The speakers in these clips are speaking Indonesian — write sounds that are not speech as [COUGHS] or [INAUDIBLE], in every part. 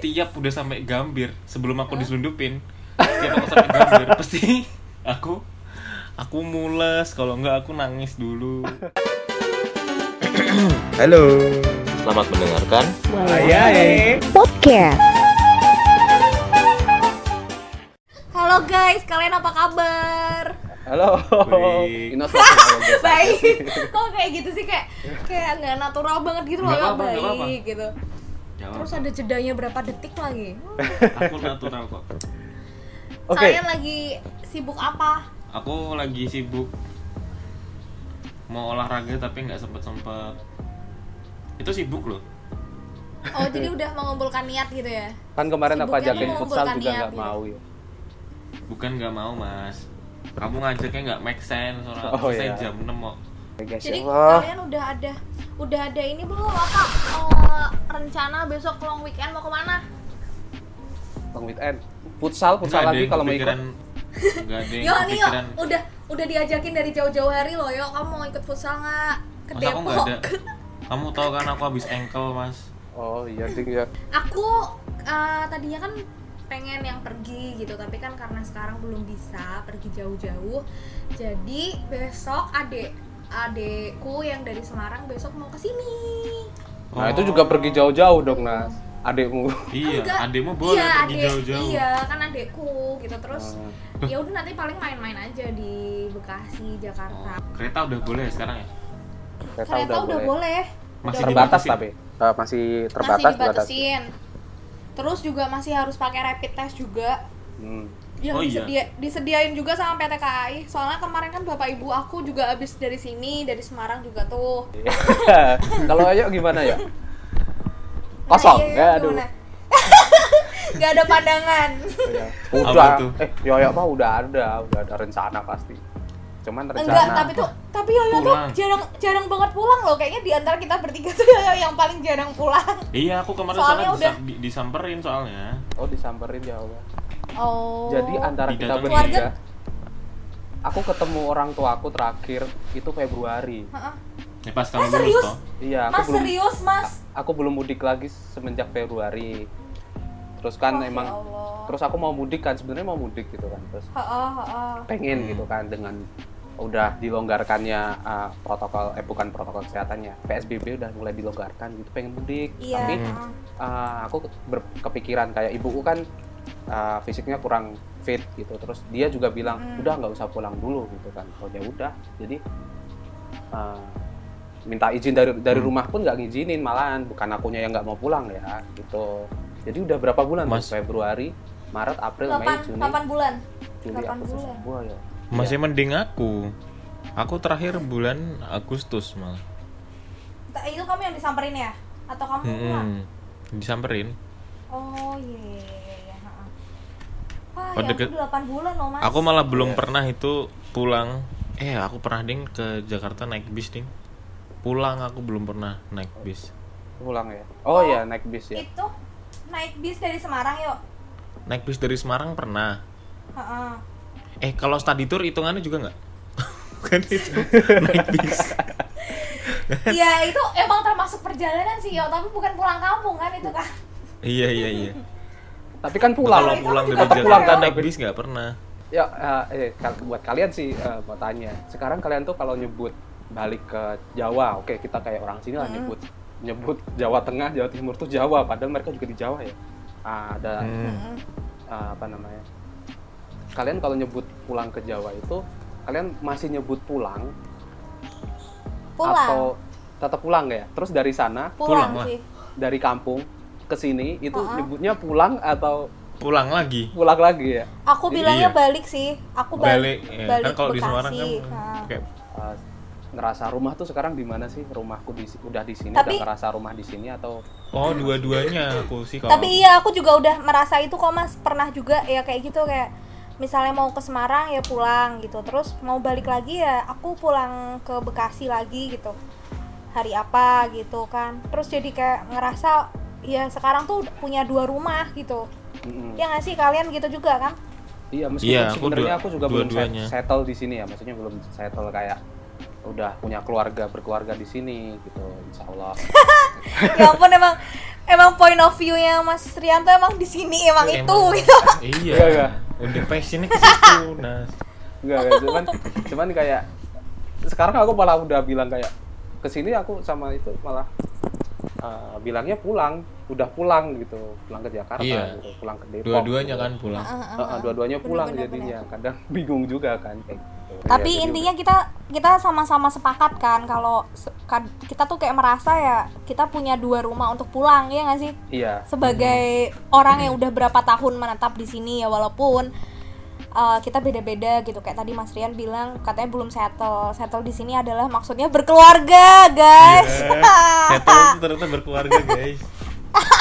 setiap udah sampai gambir sebelum aku diselundupin setiap aku sampai gambir [LAUGHS] pasti aku aku mules kalau enggak aku nangis dulu [COUGHS] Halo. Selamat mendengarkan. Ayai. Podcast. Halo guys, kalian apa kabar? Halo. Baik. [LAUGHS] Baik. Kok kayak gitu sih kayak kayak nggak natural banget gitu loh baik apa-apa. gitu. Jawab. Terus ada jedanya berapa detik lagi? aku natural kok Oke. Kalian lagi sibuk apa? aku lagi sibuk mau olahraga tapi nggak sempet sempet itu sibuk loh Oh jadi udah mengumpulkan niat gitu ya? Kan kemarin aku Sibuknya ajakin futsal mengumpulkan juga niat nggak gitu. mau ya. bukan nggak mau mas kamu ngajaknya nggak make sense soalnya Oh, saya iya. jam 6 kok Oke, guys, Jadi ya Allah. kalian udah ada udah ada ini belum apa eh, rencana besok long weekend mau ke mana? Long weekend. Futsal, futsal Nggak lagi kalau mau ikut. ada [LAUGHS] Yo nih yo, udah udah diajakin dari jauh-jauh hari loh yo. Kamu mau ikut futsal nggak? Ke masa aku Depok. nggak ada kamu tahu kan aku habis ankle mas Oh iya ding ya. Aku eh, tadinya kan pengen yang pergi gitu, tapi kan karena sekarang belum bisa pergi jauh-jauh. Jadi besok adek adekku yang dari Semarang besok mau ke sini. Nah, itu juga pergi jauh-jauh dong, Nas. Adikmu. iya Enggak. adekmu boleh iya, pergi adek- jauh-jauh Iya, kan adekku gitu. Terus Oh. ya udah nanti paling main-main aja di Bekasi, Jakarta. kereta udah boleh sekarang ya Kereta, Kereta udah, boleh. Masih Udah Terbatas dibatasin. tapi. Eh, masih terbatas, masih terbatas. dibatasin. Terus juga masih harus pakai rapid test juga. Hmm. Yang Oh, iya. disedia- disediain juga sama PT KAI. Soalnya kemarin kan bapak ibu aku juga habis dari sini, dari Semarang juga tuh. [LAUGHS] kalau ayo gimana ya? Nah, Kosong. iya, ya, aduh. gimana? [LAUGHS] Gak ada pandangan. Iya. Udah. tuh? Eh, ya mah udah ada, udah ada rencana pasti. Cuman rencana. Enggak, tapi tuh tapi Yoyo tuh Pulang. jarang jarang banget pulang loh. Kayaknya di antara kita bertiga tuh Yoyo yang paling jarang pulang. iya aku kemarin Soalnya soalnya, udah- disa- di- disamperin soalnya Oh, disamperin ya Allah. Oh. Jadi antara kita bertiga, Keluarga- aku ketemu orang tua aku terakhir itu Februari. Heeh. ya pas kamu Ah, lulus serius? toh Iya, aku Mas belum serius, Mas? aku belum mudik lagi semenjak Februari. Terus kan Oh, ya emang Allah. terus aku mau mudik kan sebenarnya mau mudik gitu kan. Terus Heeh, heeh. pengen Hmm. gitu kan dengan udah dilonggarkannya uh, protokol eh bukan protokol kesehatannya PSBB udah mulai dilonggarkan gitu pengen mudik Iya. tapi uh, aku ber- kepikiran kayak ibuku kan uh, fisiknya kurang fit gitu terus dia juga bilang Hmm. udah nggak usah pulang dulu gitu kan oh ya udah jadi uh, minta izin dari dari Hmm. rumah pun nggak ngizinin malahan bukan akunya yang nggak mau pulang ya gitu jadi udah berapa bulan tuh? Mas. Februari Maret April Mei Delapan, Juni delapan bulan. Juli delapan Agustus bulan. Ya. masih mending aku aku terakhir bulan Agustus malah Itu kamu yang disamperin ya? Atau kamu pulang? Hmm, disamperin Oh iya heeh. Wah, Oh, ya deket- ampun, 8 bulan loh, Mas. aku malah belum Iya. pernah itu pulang. Eh aku pernah ding ke Jakarta naik bis ding. Pulang aku belum pernah naik bis. Pulang ya? Oh, ya naik bis ya. Itu naik bis dari Semarang yuk. naik bis dari Semarang pernah. Heeh. eh kalau study tour hitungannya juga nggak? [LAUGHS] Kan itu. [LAUGHS] Naik bis. Iya, itu emang termasuk perjalanan sih, yo, tapi bukan pulang kampung kan itu kan. iya iya iya [LAUGHS] tapi kan kalau pulang itu pulang dari Jakarta pulang kan, naik bis nggak pernah ya eh, eh, buat kalian sih eh, mau tanya sekarang kalian tuh kalau nyebut balik ke Jawa oke kita kayak orang sini lah Mm-mm. nyebut nyebut Jawa Tengah Jawa Timur tuh Jawa padahal mereka juga di Jawa ya Ah, ada Hmm. Heeh. ah, apa namanya kalian kalau nyebut pulang ke Jawa itu kalian masih nyebut pulang, Pulang. atau tetap pulang nggak ya terus dari sana pulang, pulang lah. sih. dari kampung ke sini itu Uh-uh. nyebutnya pulang atau pulang lagi pulang lagi ya Aku bilangnya Iya. balik sih. Aku balik. balik, ya. balik kan kalau di Bekasi. Semarang kan kayak Uh, ngerasa rumah tuh sekarang di mana sih rumahku di udah di sini Tapi- udah ngerasa rumah di sini atau oh dua-duanya aku sih kalau Tapi iya aku juga udah merasa itu kok Mas. Pernah juga ya kayak gitu kayak misalnya mau ke Semarang ya pulang gitu. Terus mau balik lagi ya aku pulang ke Bekasi lagi gitu. Hari apa gitu kan. Terus jadi kayak ngerasa ya sekarang tuh punya dua rumah gitu. Mm-mm. Ya nggak sih kalian gitu juga kan? iya meskipun Iya, aku sebenarnya dua- aku juga belum dua-duanya. set- settle di sini ya maksudnya belum settle kayak udah punya keluarga berkeluarga di sini gitu insya Allah [LAUGHS] ya ampun emang emang point of view-nya Mas Rianto emang di sini emang itu Emang- gitu. [LAUGHS] Iya. Iya, iya. Udah passionnya ke situ, Nas. Enggak, enggak. cuman cuman kayak sekarang aku malah udah bilang kayak ke sini aku sama itu malah uh, bilangnya pulang, udah pulang gitu, pulang ke Jakarta, Iya. gitu, pulang ke Depok. Dua-duanya gitu. kan pulang. Heeh, Uh, uh, dua-duanya pulang Bener-bener, jadinya, kadang [LAUGHS] bingung juga kan kayak gitu. Tapi jadi intinya kita kita sama-sama sepakat kan kalau kad- kita tuh kayak merasa ya kita punya dua rumah untuk pulang ya nggak sih? Iya. Sebagai orang yang udah berapa tahun menetap di sini ya walaupun uh, kita beda-beda gitu kayak tadi Mas Rian bilang katanya belum settle. Settle di sini adalah maksudnya berkeluarga, guys. Iya. [LAUGHS] Settle itu ternyata berkeluarga, guys. [LAUGHS]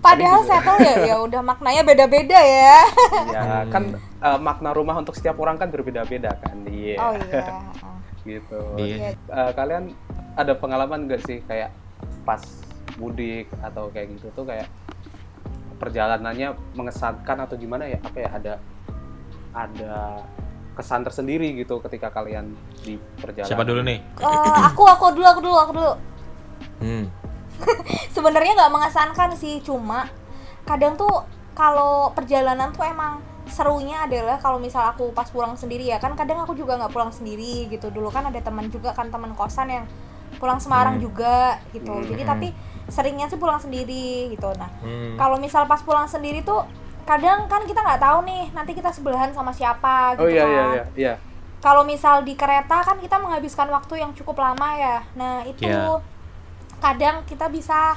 Padahal settle ya ya udah maknanya beda-beda ya. Ya, [LAUGHS] kan uh, makna rumah untuk setiap orang kan berbeda-beda kan. Iya. Oh iya. gitu. Iya. Eh, kalian ada pengalaman gak sih kayak pas mudik atau kayak gitu tuh kayak perjalanannya mengesankan atau gimana ya? Apa ya ada ada kesan tersendiri gitu ketika kalian di perjalanan. Siapa dulu nih? Eh, aku aku dulu aku dulu aku dulu. Hmm. [LAUGHS] sebenarnya nggak mengesankan sih cuma kadang tuh kalau perjalanan tuh emang serunya adalah kalau misal aku pas pulang sendiri ya kan kadang aku juga nggak pulang sendiri gitu dulu kan ada teman juga kan teman kosan yang pulang Semarang Hmm. juga gitu Hmm. jadi tapi seringnya sih pulang sendiri gitu nah Hmm. kalau misal pas pulang sendiri tuh kadang kan kita nggak tahu nih nanti kita sebelahan sama siapa gitu Oh iya kan iya iya iya. kalau misal di kereta kan kita menghabiskan waktu yang cukup lama ya. Nah, itu Iya. kadang kita bisa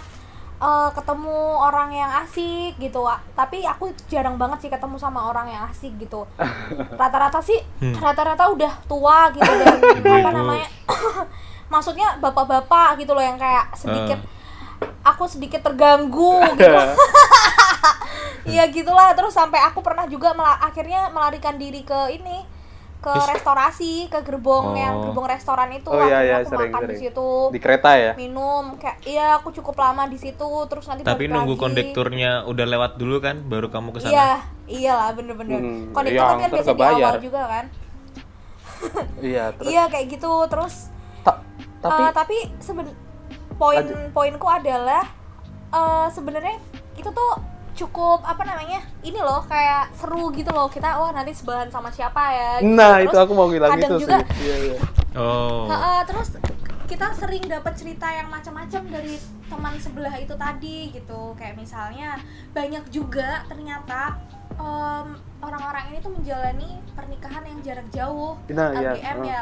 eh, ketemu orang yang asik gitu. Tapi aku jarang banget sih ketemu sama orang yang asik gitu. [LAUGHS] Rata-rata sih Hmm. rata-rata udah tua gitu dan [LAUGHS] apa namanya? [LAUGHS] Maksudnya bapak-bapak gitu loh yang kayak sedikit aku sedikit terganggu gitu. Iya [LAUGHS] gitulah terus sampai aku pernah juga mela- akhirnya melarikan diri ke ini ke restorasi ke gerbong yang Oh. gerbong restoran itu Oh, iya, iya, aku sering, makan di sering. situ Di kereta ya? minum kayak iya aku cukup lama di situ terus nanti Tapi balik nunggu lagi. kondekturnya udah lewat dulu kan, baru kamu ke sana. iya iyalah bener-bener Hmm, kondektur iya, kan kan ntar biasa di awal juga kan [LAUGHS] Iya, terus iya kayak gitu terus ta- tapi Eh, tapi seben poin poinku adalah eh, sebenarnya itu tuh cukup apa namanya ini loh kayak seru gitu loh kita wah nanti sebelahan sama siapa ya gitu. nah itu Terus aku mau bilang kadang itu juga sih. Iya, iya. Oh. Heeh, terus kita sering dapat cerita yang macam-macam dari teman sebelah itu tadi gitu kayak misalnya banyak juga ternyata em, orang-orang ini tuh menjalani pernikahan yang jarak jauh Nah, iya. LDM Heeh. ya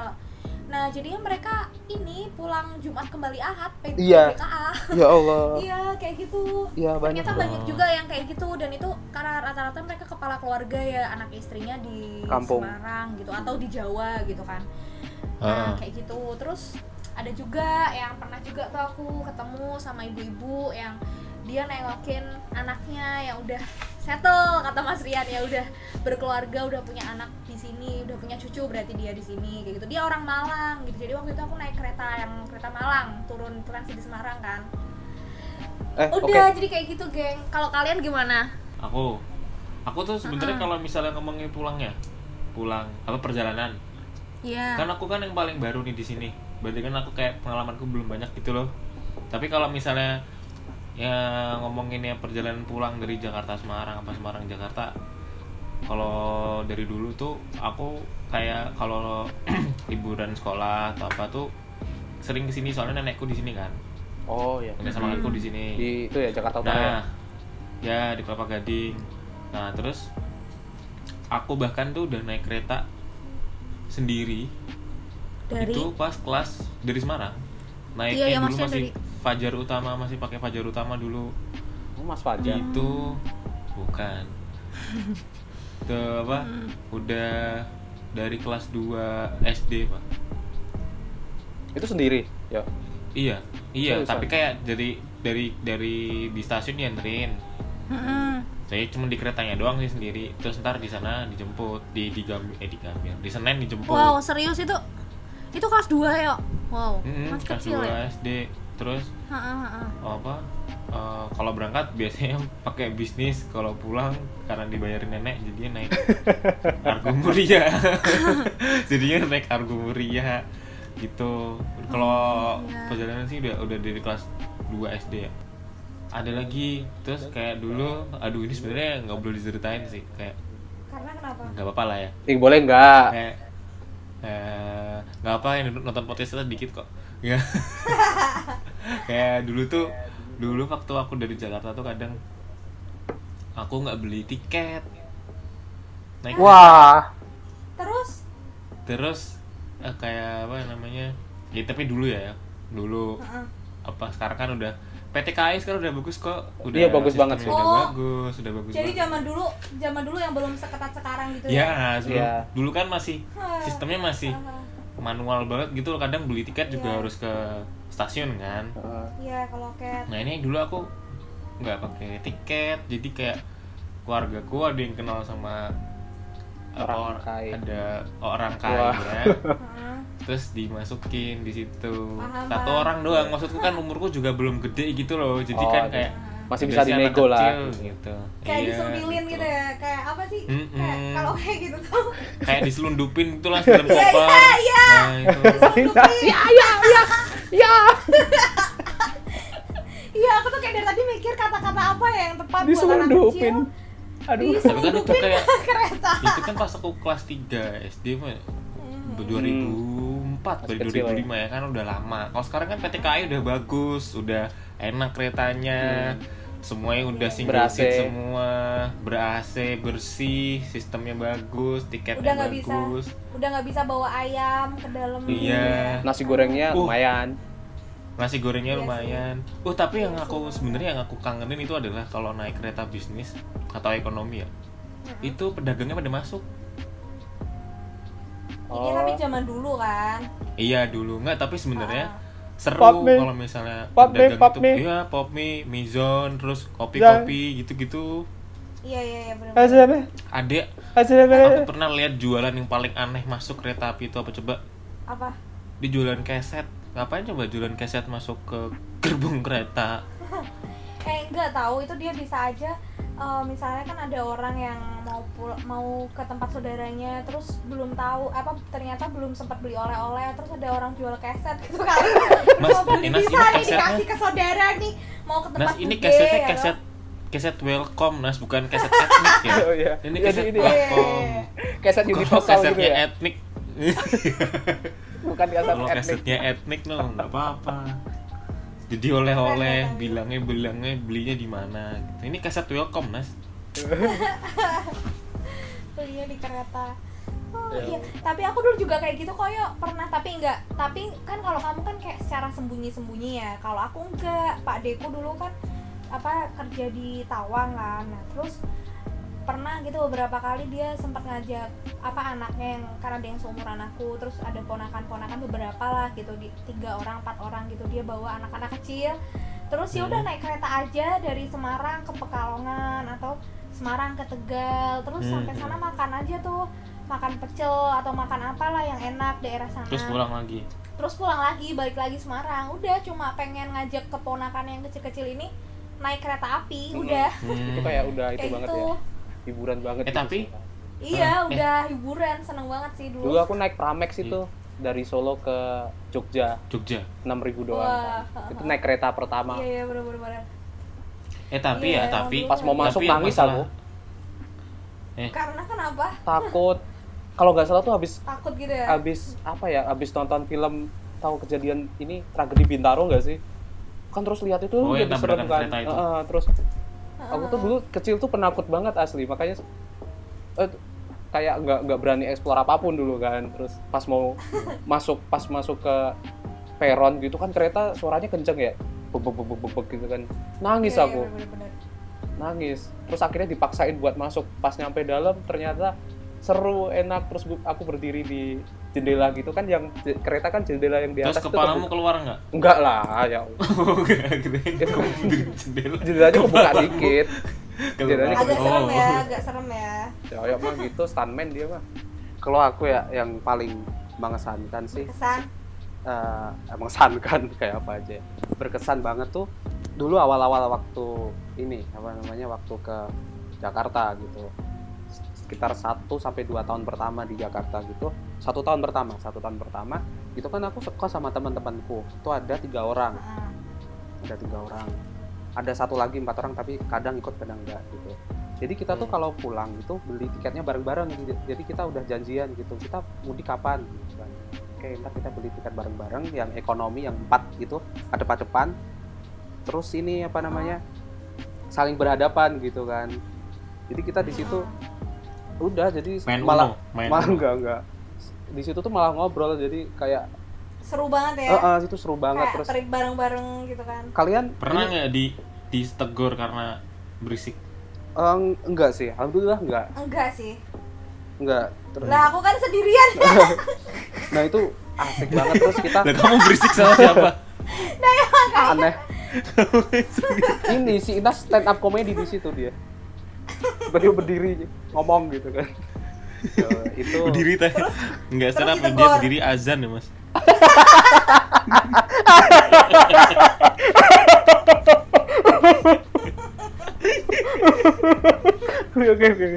nah jadinya mereka ini pulang Jumat kembali Ahad Iya. PKA Ya Allah. [LAUGHS] iya kayak gitu Iya, banyak. ternyata banyak juga yang kayak gitu dan itu karena rata-rata mereka kepala keluarga ya anak istrinya di Kampung. Semarang gitu atau di Jawa gitu kan Ah. nah kayak gitu terus ada juga yang pernah juga tuh aku ketemu sama ibu-ibu yang dia nengokin anaknya yang udah settle kata Mas Rian ya udah berkeluarga udah punya anak di sini udah punya cucu berarti dia di sini kayak gitu dia orang Malang gitu jadi waktu itu aku naik kereta yang kereta Malang turun transit di Semarang kan Eh, oke. udah jadi kayak gitu geng kalau kalian gimana Aku aku tuh sebenarnya kalau misalnya ngomongin pulangnya, pulang apa perjalanan. Iya Kan aku kan yang paling baru nih di sini. Berarti kan aku kayak pengalamanku belum banyak gitu loh. Tapi kalau misalnya ya ngomongin ya perjalanan pulang dari Jakarta Semarang apa Semarang Jakarta kalau dari dulu tuh aku kayak kalau [CLEARS THROAT] liburan sekolah atau apa tuh sering ke sini soalnya nenekku di sini kan Oh iya. nenek sama aku di sini Di itu ya Jakarta Utara ya. Nah, ya di Kelapa Gading. Nah, terus aku bahkan tuh udah naik kereta sendiri dari itu pas kelas dari Semarang. Naik Iya, eh, iya, dulu masih dari- Fajar Utama, masih pakai Fajar Utama dulu. Oh, Mas Fajar. [LAUGHS] Itu bukan. Tuh apa? Udah dari kelas 2 SD, Pak. Itu sendiri. Ya. Iya, iya, Seriusan? tapi kayak dari dari dari di stasiun dianterin. Mm-mm. saya cuma di keretanya doang sih sendiri terus ntar di sana dijemput di di Gambir eh di Gambir di Senen dijemput wow serius itu itu kelas 2 ya wow Mm-mm, masih kelas kecil 2 ya SD terus Ha-ha, ha-ha. apa eh, kalau berangkat biasanya [LAUGHS] pakai bisnis kalau pulang karena dibayarin nenek jadinya naik [LAUGHS] argo muria [LAUGHS] jadinya naik argo muria gitu. Kalau iya. perjalanan sih udah udah dari kelas 2 SD ya. Ada lagi terus kayak dulu aduh ini sebenarnya nggak boleh diceritain sih kayak karena kenapa? nggak apa-apa lah ya. Ih, boleh nggak? Kayak eh, nggak apa yang nonton podcast kita dikit kok. Ya kayak dulu tuh dulu waktu aku dari Jakarta tuh kadang aku nggak beli tiket naik wah terus terus eh, kayak apa namanya ya tapi dulu ya dulu Heeh. apa sekarang kan udah PT KAI sekarang udah bagus kok udah Iya, bagus banget sih. udah Oh. bagus udah bagus jadi banget. zaman dulu zaman dulu yang belum seketat sekarang gitu ya ya sebelum Iya. dulu kan masih sistemnya masih. Manual banget gitu loh. Kadang beli tiket juga Iya. harus ke stasiun kan. Heeh. iya kalau kayak nah ini dulu aku nggak pakai tiket jadi kayak keluargaku ada yang kenal sama Orang kaya. ada orang kaya heeh. terus dimasukin di situ. Satu orang doang maksudku kan umurku juga belum gede gitu loh. Jadi Oh, kan kayak Masih bisa sih anak dinego lah. kecil gitu. Kayak Iya, disempilin gitu. ya kayak apa sih? Mm-mm. kayak kalau kayak gitu tuh. Kayak diselundupin gitu lah dalam [LAUGHS] Iya, koper iya, iya. nah itu. [LAUGHS] Ya ya ya ya. Iya aku tuh kayak dari tadi mikir kata-kata apa ya yang tepat buat anak diselundupin. Kecil aduh Tapi kan itu diselundupin kayak- ke [LAUGHS] kereta. itu kan pas aku kelas 3 SD mah Hmm. 2004 dari Masih kecil 2005 ya kan udah lama. Kalau sekarang kan PT KAI udah bagus udah enak keretanya semuanya udah single Ber-AC. seat semua ber AC bersih sistemnya bagus tiketnya udah nggak bisa bagus udah nggak bisa bawa ayam ke dalam Iya. nasi gorengnya Uh. lumayan nasi gorengnya Iya sih. lumayan oh tapi yang aku sebenarnya yang aku kangenin itu adalah kalau naik kereta bisnis atau ekonomi ya itu pedagangnya pada masuk ini Oh. tapi zaman dulu kan iya dulu nggak tapi sebenarnya Ah. Seru kalau misalnya Pop mie, pedagang pop itu mie. iya pop mie mizon terus kopi kopi gitu gitu iya iya iya benar ada aku pernah lihat jualan yang paling aneh masuk kereta api itu apa coba? Apa? Di jualan keset. Ngapain coba jualan keset masuk ke gerbong kereta? [LAUGHS] Eh enggak tahu itu dia bisa aja eh, misalnya kan ada orang yang mau pul mau ke tempat saudaranya terus belum tahu apa ternyata belum sempat beli oleh-oleh terus ada orang jual keset gitu kan [LAUGHS] Mas, mau beli Inas, bisa ini nih kesetnya- dikasih ke saudara nih mau ke tempat Nas ini gede, kesetnya ya keset toh. keset welcome Nas bukan keset etnik ya [LAUGHS] Oh, iya. ini Jadi keset ini ya. welcome [LAUGHS] Keset kalau universal gitu kesetnya ya. etnik Bukan keset kalau etnik. kesetnya etnik no nggak apa-apa jadi oleh-oleh bilangnya bilangnya belinya di mana gitu. ini keset welcome Nas [LAUGHS] belinya di kereta. Oh Ya. iya. Tapi aku dulu juga kayak gitu kok yuk pernah tapi enggak. Tapi kan kalau kamu kan kayak secara sembunyi-sembunyi ya. Kalau aku enggak. Pak Deku dulu kan apa kerja di Tawang kan. Nah terus pernah gitu beberapa kali dia sempat ngajak apa anaknya yang karena dia yang seumuran aku terus ada ponakan-ponakan beberapa lah gitu di tiga orang empat orang gitu dia bawa anak-anak kecil terus ya udah Hmm. naik kereta aja dari Semarang ke Pekalongan atau Semarang ke Tegal terus Hmm. sampai sana makan aja tuh makan pecel atau makan apalah yang enak daerah sana terus pulang lagi terus pulang lagi balik lagi Semarang udah cuma pengen ngajak keponakan yang kecil-kecil ini naik kereta api Hmm. udah [LAUGHS] Itu Hmm. kayak udah itu kayak banget gitu ya. Hiburan banget Eh, gitu tapi- sih. iya Eh. udah hiburan seneng banget sih dulu Dulu aku naik Pramex itu dari Solo ke Jogja Jogja 6000 doang. Wah, Itu naik kereta pertama. iya iya bener bener bener eh tapi Iya, ya tapi Pas mau tapi masuk yang nangis masalah- aku. eh karena kenapa Takut. Kalau nggak salah tuh habis takut gitu ya habis apa ya? Habis nonton film tahu kejadian ini tragedi Bintaro nggak sih? Kan terus lihat itu Oh, jadi serem kan. kereta itu. Heeh, terus aku tuh dulu kecil tuh penakut banget asli. Makanya eh, kayak nggak nggak berani eksplor apa pun dulu kan. Terus pas mau [LAUGHS] masuk pas masuk ke peron gitu kan kereta suaranya kenceng ya. Bek bek bek bek, bek, bek gitu kan. Nangis Iya, iya, aku. bener, bener, bener. nangis. Terus akhirnya dipaksain buat masuk. Pas nyampe dalam ternyata seru enak terus aku berdiri di jendela gitu kan yang kereta kan jendela yang di terus atas itu kepalamu kebuka. keluar nggak enggak lah ya [LAUGHS] Allah. oh [LAUGHS] jendela jendelanya kebuka dikit. Jendelanya agak Oh. serem ya agak serem ya ya ya mah gitu stuntman dia mah kalau aku ya yang paling mengesankan sih kesan eh mengesankan [LAUGHS] kayak apa aja ya. berkesan banget tuh dulu awal-awal waktu ini apa namanya waktu ke Jakarta gitu sekitar 1 sampai 2 tahun pertama di Jakarta gitu. Satu tahun pertama satu tahun pertama itu kan aku suka sama teman-temanku. Itu ada tiga orang. Heeh. ada tiga orang. Ada satu lagi empat orang tapi kadang ikut kadang enggak gitu. Jadi kita tuh Hmm. kalau pulang itu beli tiketnya bareng-bareng. Jadi kita udah janjian gitu. Kita mudik kapan? Gitu kan. oke ntar kita beli tiket bareng-bareng yang ekonomi yang empat gitu ada depan terus ini apa namanya? Saling berhadapan gitu kan. Jadi kita di situ udah jadi main malah Uno, main malah Uno. enggak enggak. Di situ tuh malah ngobrol jadi kayak seru banget ya? Eh, eh, itu seru banget kayak terus trip bareng-bareng gitu kan? Kalian? Pernah nggak di ditegur karena berisik? Eh, enggak sih alhamdulillah enggak. Enggak sih. Enggak Terus- lah aku kan sendirian. [LAUGHS] Nah itu asik banget terus kita Lah kamu berisik sama siapa? [LAUGHS] Aneh. Ini si Inas stand up comedy di situ dia. Beliau berdiri ngomong gitu kan. Eh, itu berdiri teh. Nggak serap dia ditegur. berdiri azan ya mas. Oke oke oke.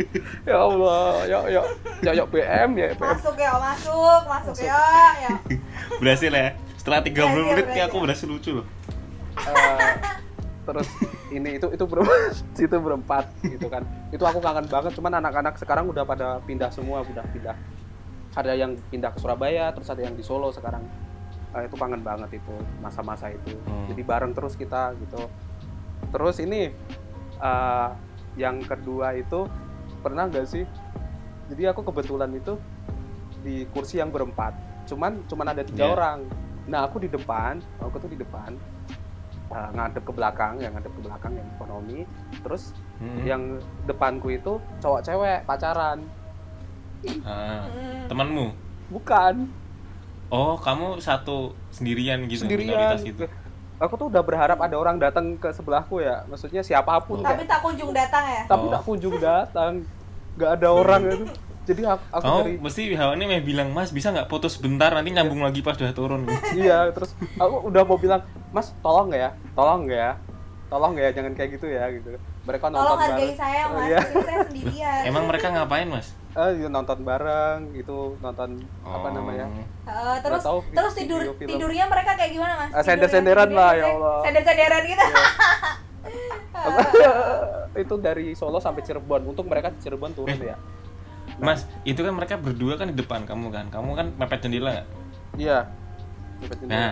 Ya Allah ya ya. Ya ya BM ya BM masuk ya masuk masuk ya ya. [LAUGHS] Berhasil ya. Setelah 30 Berhasil, menit nih aku berhasil. lucu loh. Eh, terus ini itu itu berempat [LAUGHS] itu berempat gitu kan. Itu aku kangen banget cuman anak-anak sekarang udah pada pindah semua udah pindah. Ada yang pindah ke Surabaya terus ada yang di Solo sekarang. Eh, itu kangen banget itu masa-masa itu. Hmm. jadi bareng terus kita gitu. Terus ini eh, yang kedua itu pernah nggak sih? Jadi aku kebetulan itu di kursi yang berempat. Cuman cuman ada tiga Iya. orang. Nah aku di depan aku tuh di depan eh, ngadep ke belakang yang ngadep ke belakang yang ekonomi. Terus Hmm. yang depanku itu cowok cewek pacaran. Ah, Hmm. temanmu? Bukan. Oh kamu satu sendirian gitu sendirian. minoritas gitu? Aku tuh udah berharap ada orang datang ke sebelahku ya. Maksudnya siapa pun. Tapi kayak- tak kunjung datang ya? Tapi Oh. tak kunjung datang. Nggak ada orang itu [LAUGHS] jadi aku, aku kamu dari mesti ini mah bilang mas bisa nggak putus sebentar nanti nyambung lagi pas udah turun. Iya terus aku udah mau bilang mas tolong nggak ya? Tolong nggak ya? Tolong nggak ya? Jangan kayak gitu ya gitu. Mereka nonton tolong hargai bareng saya mas. Iya. Saya sendirian. [LAUGHS] Emang mereka ngapain mas? Eh iya, nonton bareng gitu nonton apa Oh. namanya? Eh, terus tahu, terus tidur video film. tidurnya mereka kayak gimana mas? Ah, sender-senderan Tidurnya- lah, ya Allah. sender-senderan gitu. [LAUGHS] [LAUGHS] Itu dari Solo sampai Cirebon. Untung mereka di Cirebon turun Eh. ya mas itu kan mereka berdua kan di depan kamu kan? Kamu kan mepet jendela nggak? Iya. Jendela. nah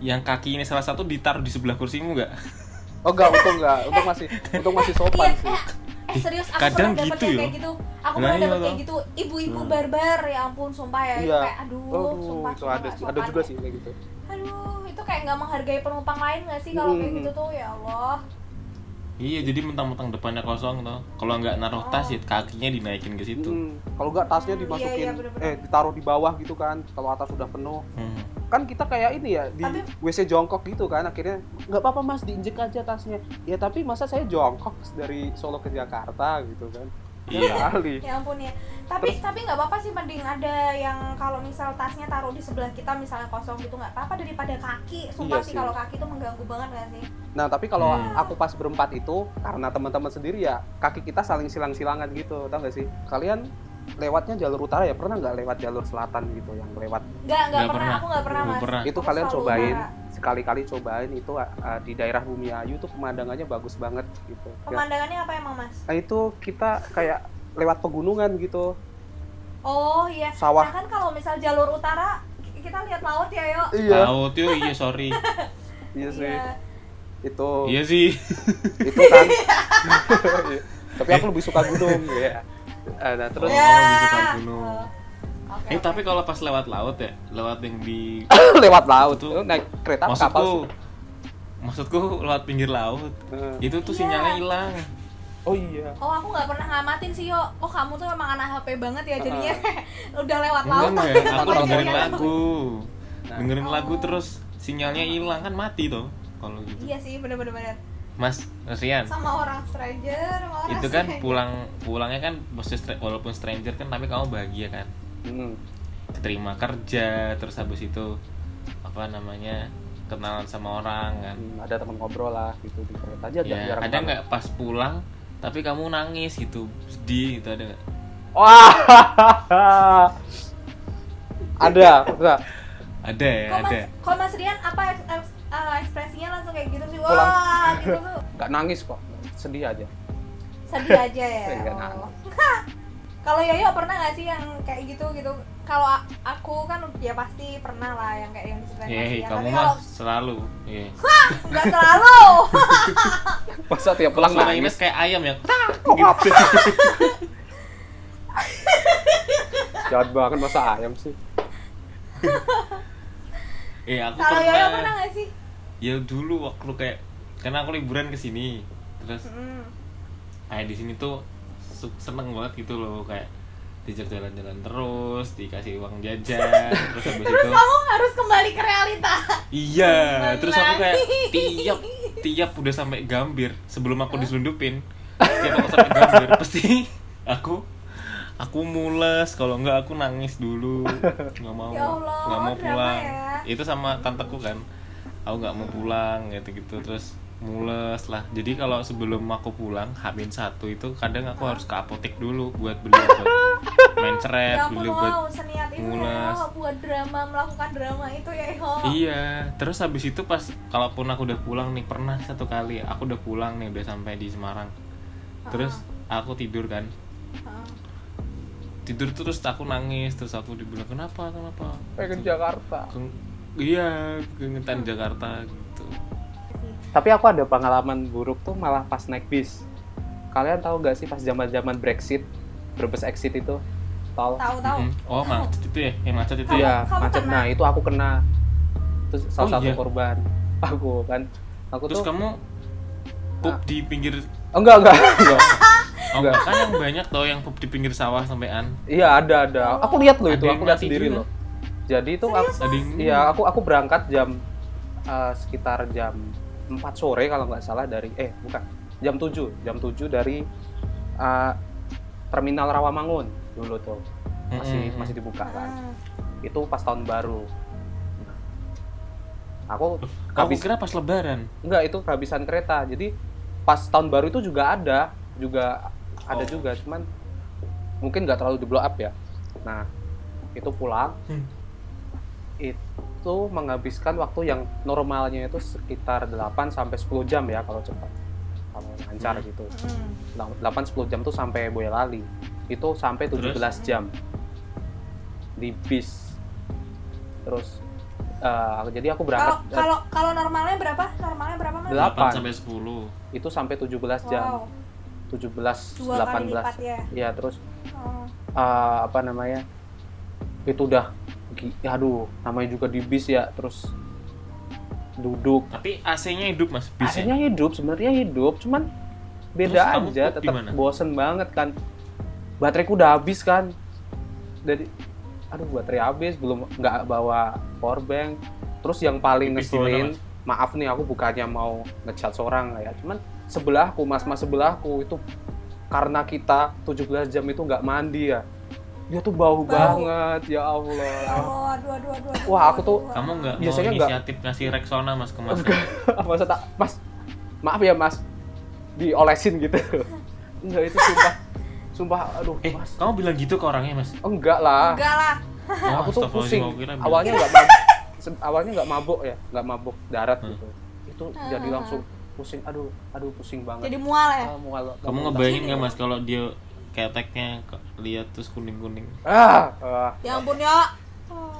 yang kaki ini salah satu ditaruh di sebelah kursimu nggak? Oh enggak untung enggak untung masih untung masih sopan iya sih. eh, eh serius aku Kadang pernah dapet gitu yang ya. kayak gitu. Aku Nah, pernah iya dapet kayak gitu. Ibu-ibu Hmm. barbar ya ampun sumpah ya iya. kayak aduh, aduh sumpah, itu sumpah ada sih ada juga ya. sih kayak gitu. Aduh itu kayak nggak menghargai penumpang lain nggak sih kalau kayak Hmm. gitu tuh? Ya Allah iya jadi mentang-mentang depannya kosong tuh kalau nggak naruh tas ya kakinya dinaikin ke situ. Hmm, kalau enggak tasnya Iya, dimasukin iya, bener-bener. eh ditaruh di bawah gitu kan kalau atas sudah penuh. Hmm. kan kita kayak ini ya di Tapi- WC jongkok gitu kan akhirnya nggak apa-apa mas diinjek aja tasnya. Ya tapi masa saya jongkok dari Solo ke Jakarta gitu kan Iya. kali ya ampun ya tapi tapi nggak apa-apa sih mending ada yang kalau misal tasnya taruh di sebelah kita misalnya kosong gitu nggak apa-apa daripada kaki sumpah Iya sih sih. kalau kaki tuh mengganggu banget nggak sih nah tapi kalau Hmm. aku pas berempat itu karena teman-teman sendiri ya kaki kita saling silang-silangan gitu tau gak sih kalian lewatnya jalur utara ya pernah nggak lewat jalur selatan gitu yang lewat nggak nggak pernah. pernah. aku nggak pernah Belum mas pernah. itu Aku kalian cobain utara. Sekali-kali cobain itu uh, di daerah Bumi Ayu tuh pemandangannya bagus banget gitu. Ya. pemandangannya apa emang mas? Nah itu kita kayak lewat pegunungan gitu. Oh iya. Sawah. nah kan kalau misal jalur utara kita lihat laut ya yuk. Iya. Laut yuk. Iya sorry. [LAUGHS] Iya sih. Iya. itu. Iya sih. [LAUGHS] Itu kan. Iya. [LAUGHS] tapi aku lebih suka gunung ya. Eh, nah terus. Oh, Ya. lebih suka gunung. Oke, eh oke. tapi kalau pas lewat laut ya lewat yang di [COUGHS] lewat laut tuh naik kereta kapal maksudku sih. maksudku lewat pinggir laut Eh, itu tuh Iya. sinyalnya hilang oh iya Oh aku nggak pernah ngamatin sih yo. Oh kamu tuh emang anak HP banget ya jadinya [LAUGHS] udah lewat laut. enggak tapi aku dengerin lagu Nah. dengerin lagu Oh. terus sinyalnya hilang kan mati tuh kalau gitu Iya sih bener-bener bener. mas Resian Sama orang stranger, sama orang itu kan stranger. pulang pulangnya kan walaupun stranger kan tapi kamu bahagia kan Hmm. keterima kerja terus habis itu apa namanya kenalan sama orang kan. Hmm, ada teman ngobrol lah gitu di kereta aja ya jarang ada nggak pas pulang tapi kamu nangis gitu sedih gitu ada nggak? Wah! [LAUGHS] Ada ada ada ya Kok ada. Mas, kok mas Rian apa eks- eks- eh, ekspresinya langsung kayak gitu sih? Pulang. wah gitu tuh. Nggak nangis kok sedih aja. Sedih aja ya? Oh. [LAUGHS] kalau Yoyo pernah nggak sih yang kayak gitu gitu kalau aku kan ya pasti pernah lah yang kayak yang diceritain Yeay, Ian. kamu tapi mah kalau selalu. Iya. nggak selalu [LAUGHS] masa tiap Pulang nangis Ines kayak ayam ya. Gitu. [LAUGHS] jahat banget masa ayam sih Eh, [LAUGHS] aku kalau Yoyo pernah. pernah nggak sih Ya dulu waktu kayak karena aku liburan ke sini. Terus Hmm. kayak di sini tuh seneng banget gitu loh kayak diajak jalan-jalan terus, dikasih uang jajan, terus habis terus itu kamu harus kembali ke realita. Iya, Kembali terus aku kayak tiap [LAUGHS] tiap udah sampai Gambir sebelum aku diselundupin, tiap aku sampai Gambir [LAUGHS] pasti aku aku mules kalau enggak aku nangis dulu nggak mau [LAUGHS] Ya Allah, nggak mau pulang. ya. itu sama tanteku kan aku nggak mau pulang gitu gitu terus mules lah jadi kalau sebelum aku pulang Hamin satu itu kadang aku harus ke apotek dulu buat beli obat [LAUGHS] main ceret ya ampun beli obat itu mules. ya buat drama melakukan drama itu ya Yo Iya, terus habis itu pas kalaupun aku udah pulang nih pernah satu kali aku udah pulang nih udah sampai di Semarang. Terus aku tidur kan. Heeh. Tidur terus aku nangis, terus aku dibilang kenapa? Kenapa? pengen Jakarta Ke- iya, keingetan Jakarta. Tapi aku ada pengalaman buruk tuh malah pas naik bis kalian tahu gak sih pas zaman zaman Brexit Brebes exit itu tol tahu tahu Mm. Oh, macet itu ya? Yang macet itu Kamu- ya? kamu macet kena? nah itu aku kena itu salah Oh, satu iya? korban [LAUGHS] aku kan aku Terus tuh kamu pup di pinggir Oh, enggak enggak [LAUGHS] enggak Oh, [LAUGHS] Enggak. kan yang banyak tau yang pup di pinggir sawah sampean. iya ada ada aku lihat loh itu aku lihat sendiri juga. loh jadi itu aku iya aku aku berangkat jam eh, sekitar jam 4 sore kalau nggak salah dari eh bukan jam 7 jam 7 dari eh, terminal Rawamangun dulu tuh masih Mm-mm. masih dibuka kan Ah. itu pas tahun baru aku Aku habis kira pas lebaran. enggak itu kehabisan kereta jadi pas tahun baru itu juga ada juga ada Oh. juga cuman mungkin nggak terlalu di blow up ya nah itu pulang Hmm. itu menghabiskan waktu yang normalnya itu sekitar 8 sampai 10 jam ya kalau cepat. Kalau lancar Hmm. gitu. Hmm. 8 10 jam tuh sampai Boyolali. Itu sampai 17 jam. Di bis. Terus eh, jadi aku kalau berangkat kalau kalau normalnya berapa? Normalnya berapa mas? Delapan. 8 sampai 10. itu sampai 17 jam. Wow. 17 dua kali lipat 18 ya? Ya terus oh. eh, apa namanya? Itu udah aduh namanya juga di bis ya terus duduk. Tapi AC-nya hidup Mas. AC-nya hidup sebenarnya hidup cuman beda Terus aja tetap bosen banget kan. Bateraiku udah habis kan. Dari aduh baterai habis belum nggak bawa power bank. Terus yang paling ngeselin Mas? maaf nih aku bukannya mau ngechat seorang ya. Cuman sebelahku mas-mas sebelahku itu karena kita 17 jam itu nggak mandi ya dia tuh bau, Bau. banget ya Allah. Oh aduh aduh aduh, aduh Wah, aku tuh-. Kamu nggak mau Biasanya nggak- inisiatif ngasih Rexona Mas ke Mas? [LAUGHS] masa tak mas maaf ya mas. Diolesin gitu. [LAUGHS] Enggak itu sumpah. Sumpah aduh Eh, mas. kamu bilang gitu ke orangnya Mas? enggak lah. Enggak lah. Oh, aku tuh pusing awalnya nggak [LAUGHS] mabuk. Awalnya nggak mabuk ya nggak mabuk darat Hmm. gitu. Itu jadi langsung pusing. Aduh aduh pusing banget. Jadi mual ya? Ah, mual- Kamu ngebayangin nggak Mas kalau dia keteknya ke- lihat terus kuning-kuning? ah, ah. ya ampun ya oh.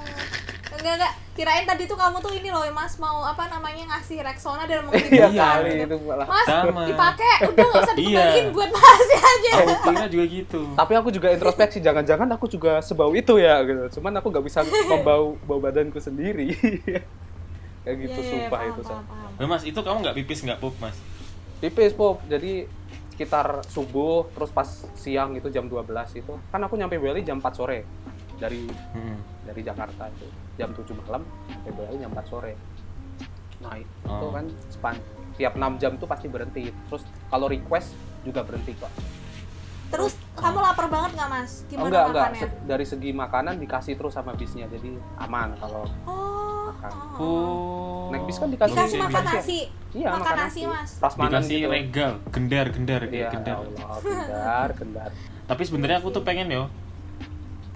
enggak enggak kirain tadi tuh kamu tuh ini loh mas mau apa namanya ngasih Rexona dan mau iya Iya. kali itu malah mas Sama. dipakai udah nggak usah Iya. dikembaliin buat masih aja Aku kira juga gitu. tapi aku juga introspeksi jangan-jangan aku juga sebau itu ya gitu cuman aku nggak bisa membau bau badanku sendiri [LAUGHS] kayak gitu Iya, iya, sumpah paham, itu paham, paham. Mas, itu kamu nggak pipis nggak pup Mas? tipis pop jadi sekitar subuh terus pas siang itu jam 12 itu. Kan aku nyampe Bali jam 4 sore dari Hmm. dari Jakarta itu. Jam 7 malam sampai Bali jam 4 sore. Nah itu Oh. kan span tiap 6 jam tuh pasti berhenti. Terus kalau request juga berhenti kok terus kamu lapar banget nggak mas Oh, gimana enggak enggak makannya Se- dari segi makanan dikasih terus sama bisnya jadi aman kalau oh, Makan. oh. Oh. naik bis kan dikasih dikasih makan nasi ya? nasi iya makan nasi, Mas. prasmanan Dikasih gitu regal, gendar, gendar, iya gendar. Allah gendar gendar Tapi sebenarnya aku tuh pengen yo,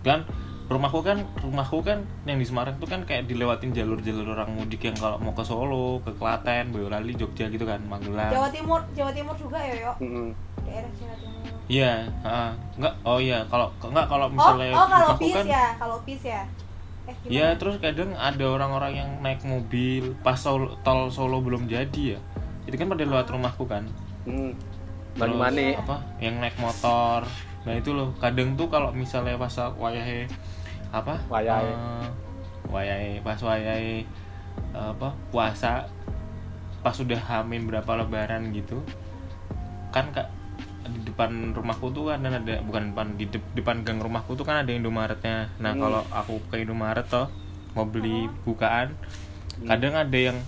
kan rumahku kan rumahku kan yang di Semarang tuh kan kayak dilewatin jalur-jalur orang mudik yang kalau mau ke Solo, ke Klaten, Boyolali, Jogja gitu kan, Magelang. Jawa Timur Jawa Timur juga ya yo Mm-mm. Daerah Jawa Timur Iya, heeh. enggak oh iya kalau enggak kalau oh misalnya oh kalau rumahku bis kan ya kalau bis ya eh gimana? Ya terus kadang ada orang-orang yang naik mobil pas Solo, tol Solo belum jadi ya. Itu kan pada lewat rumahku kan. Hmm. Terus Banyumanik. apa yang naik motor. Nah itu loh kadang tuh kalau misalnya pas wayahe apa? Wayahe. eh, wayahe pas wayahe eh, apa puasa pas sudah hamin berapa lebaran gitu kan kak depan rumahku tuh kan ada bukan depan di dep- depan gang rumahku tuh kan ada Indomaretnya. Nah Hmm. kalau aku ke Indomaret toh mau beli bukaan kadang ada yang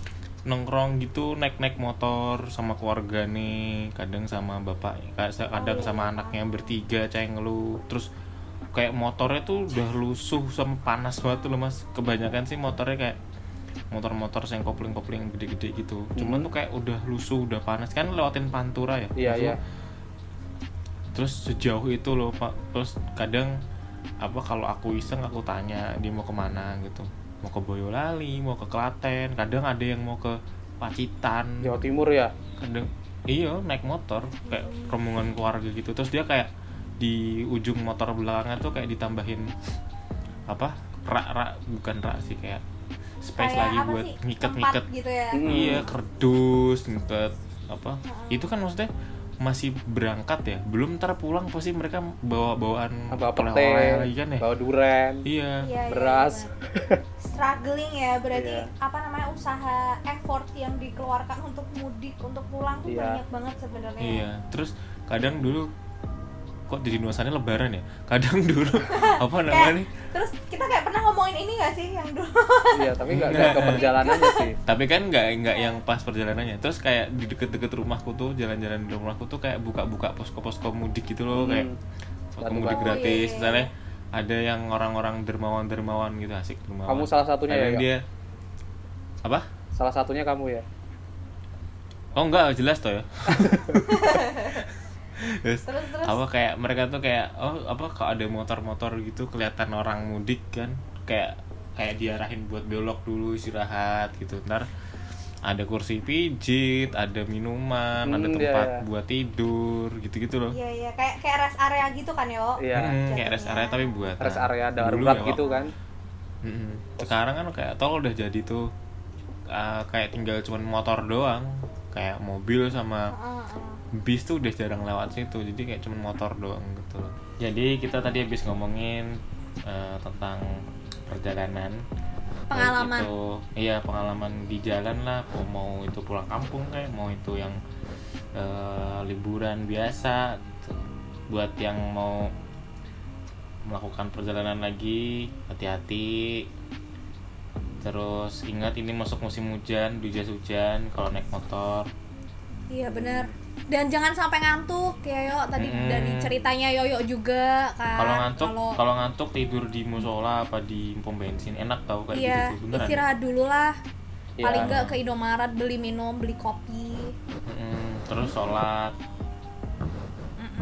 nongkrong gitu naik naik motor sama keluarga nih kadang sama bapak kadang sama anaknya bertiga cenglu terus kayak motornya tuh udah lusuh sama panas banget tuh loh mas. Kebanyakan sih motornya kayak motor-motor yang kopling-kopling gede-gede gitu. Cuman Hmm. tuh kayak udah lusuh udah panas. Kan lewatin pantura ya Iya, iya. Terus sejauh itu loh pak. Terus kadang apa kalau aku iseng aku tanya dia mau ke mana? gitu. Mau ke Boyolali mau ke Klaten. Kadang ada yang mau ke Pacitan. Jawa Timur ya. kadang iya naik motor kayak rombongan keluarga gitu. Terus dia kayak di ujung motor belakangnya tuh kayak ditambahin apa rak rak bukan rak sih kayak space Kayak lagi buat sih? ngiket ngiket gitu ya? Hmm. iya kerdus ngiket apa. Itu kan maksudnya masih berangkat ya belum ntar pulang pasti mereka bawa bawaan Bawa oleh-oleh pete, lagi kan ya bawa duren. iya Iya, iya, beras. benar. struggling ya berarti Iya. apa namanya usaha effort yang dikeluarkan untuk mudik untuk pulang tuh Iya. banyak banget sebenarnya iya terus kadang dulu kok jadi nuasannya lebaran ya kadang dulu [LAUGHS] apa namanya nih terus kayak pernah ngomongin ini gak sih yang dulu Iya, tapi nggak nggak ke perjalanannya sih. tapi kan nggak nggak yang pas perjalanannya terus kayak di deket-deket rumahku tuh jalan-jalan di rumahku tuh kayak buka-buka posko-posko mudik gitu loh kayak Hmm. posko Batu mudik gratis Oh, iya, iya. misalnya ada yang orang-orang dermawan-dermawan gitu asik dermawan Kamu salah satunya ya, Kadang Kak? dia apa Salah satunya kamu ya. oh enggak jelas toh ya [LAUGHS] Terus, terus terus apa kayak mereka tuh kayak oh apa kalau ada motor-motor gitu kelihatan orang mudik kan kayak kayak diarahin buat belok dulu istirahat gitu ntar ada kursi pijit ada minuman ada Hmm, tempat iya, iya. buat tidur gitu-gitu loh iya iya kayak kayak rest area gitu kan yo Iya. Mm, kayak rest area tapi buat Rest area Dulu darurat ya, gitu kan. Mm-mm. sekarang kan kayak tol udah jadi tuh uh, kayak tinggal cuman motor doang kayak mobil sama. Bis tuh udah jarang lewat situ jadi kayak cuma motor doang gitu loh. Jadi kita tadi habis ngomongin eh, tentang perjalanan. Pengalaman. itu iya pengalaman di jalan lah mau, mau itu pulang kampung kayak mau itu yang eh, liburan biasa gitu. buat yang mau melakukan perjalanan lagi hati-hati. Terus ingat ini masuk musim hujan hujan hujan kalau naik motor. Iya bener dan jangan sampai ngantuk ya yo tadi Mm-mm. dari ceritanya Yoyo juga kan kalau ngantuk Kalau- ngantuk tidur di musola apa di pom bensin enak tau kayak iya gitu beneran istirahat dulu lah Iya. paling enggak ke Indomaret beli minum beli kopi Mm-mm. terus sholat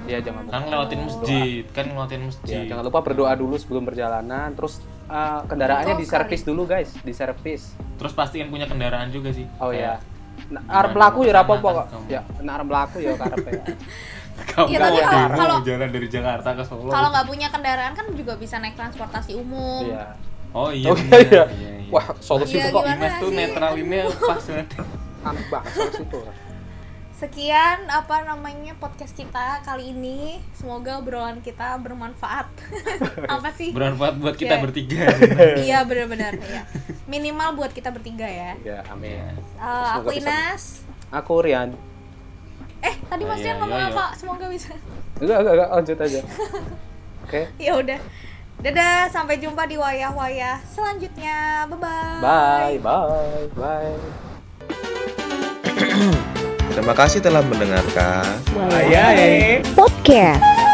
Iya, jangan lupa. kan lewatin masjid kan lewatin Ya, masjid jangan lupa berdoa dulu sebelum perjalanan. Terus uh, kendaraannya Betul diservis dulu guys, diservis. terus pastiin punya kendaraan juga sih Oh ya. Nah, arep melaku ya ke sana apa apa kan kok. Ya, nah arep melaku ya karep ya. kamu [LAUGHS] Iya, tapi kalau- kalau- jalan dari Jakarta ke Solo kalau nggak punya kendaraan kan juga bisa naik transportasi umum Iya. oh iya Oh bener. iya, iya. iya. Wah, solusi Iya, itu kok Dimas tuh netralinnya pas banget [LAUGHS] aneh banget solusi itu. Sekian apa namanya podcast kita kali ini. Semoga obrolan kita bermanfaat. [LAUGHS] apa sih? bermanfaat buat kita Iya. bertiga [LAUGHS] iya benar-benar ya. Minimal buat kita bertiga ya. Ya, amin. Semoga aku bisa. Inas. Aku Rian. Eh, tadi Oh, Mas iya, Rian ngomong iya, iya. apa? Semoga bisa. Enggak, enggak, enggak, lanjut aja. [LAUGHS] Oke. ya udah. Dadah, sampai jumpa di wayah-wayah selanjutnya. Bye, Bye-bye. bye, bye. [CLEARS THROAT] Terima kasih telah mendengarkan. Ayah, Podcast.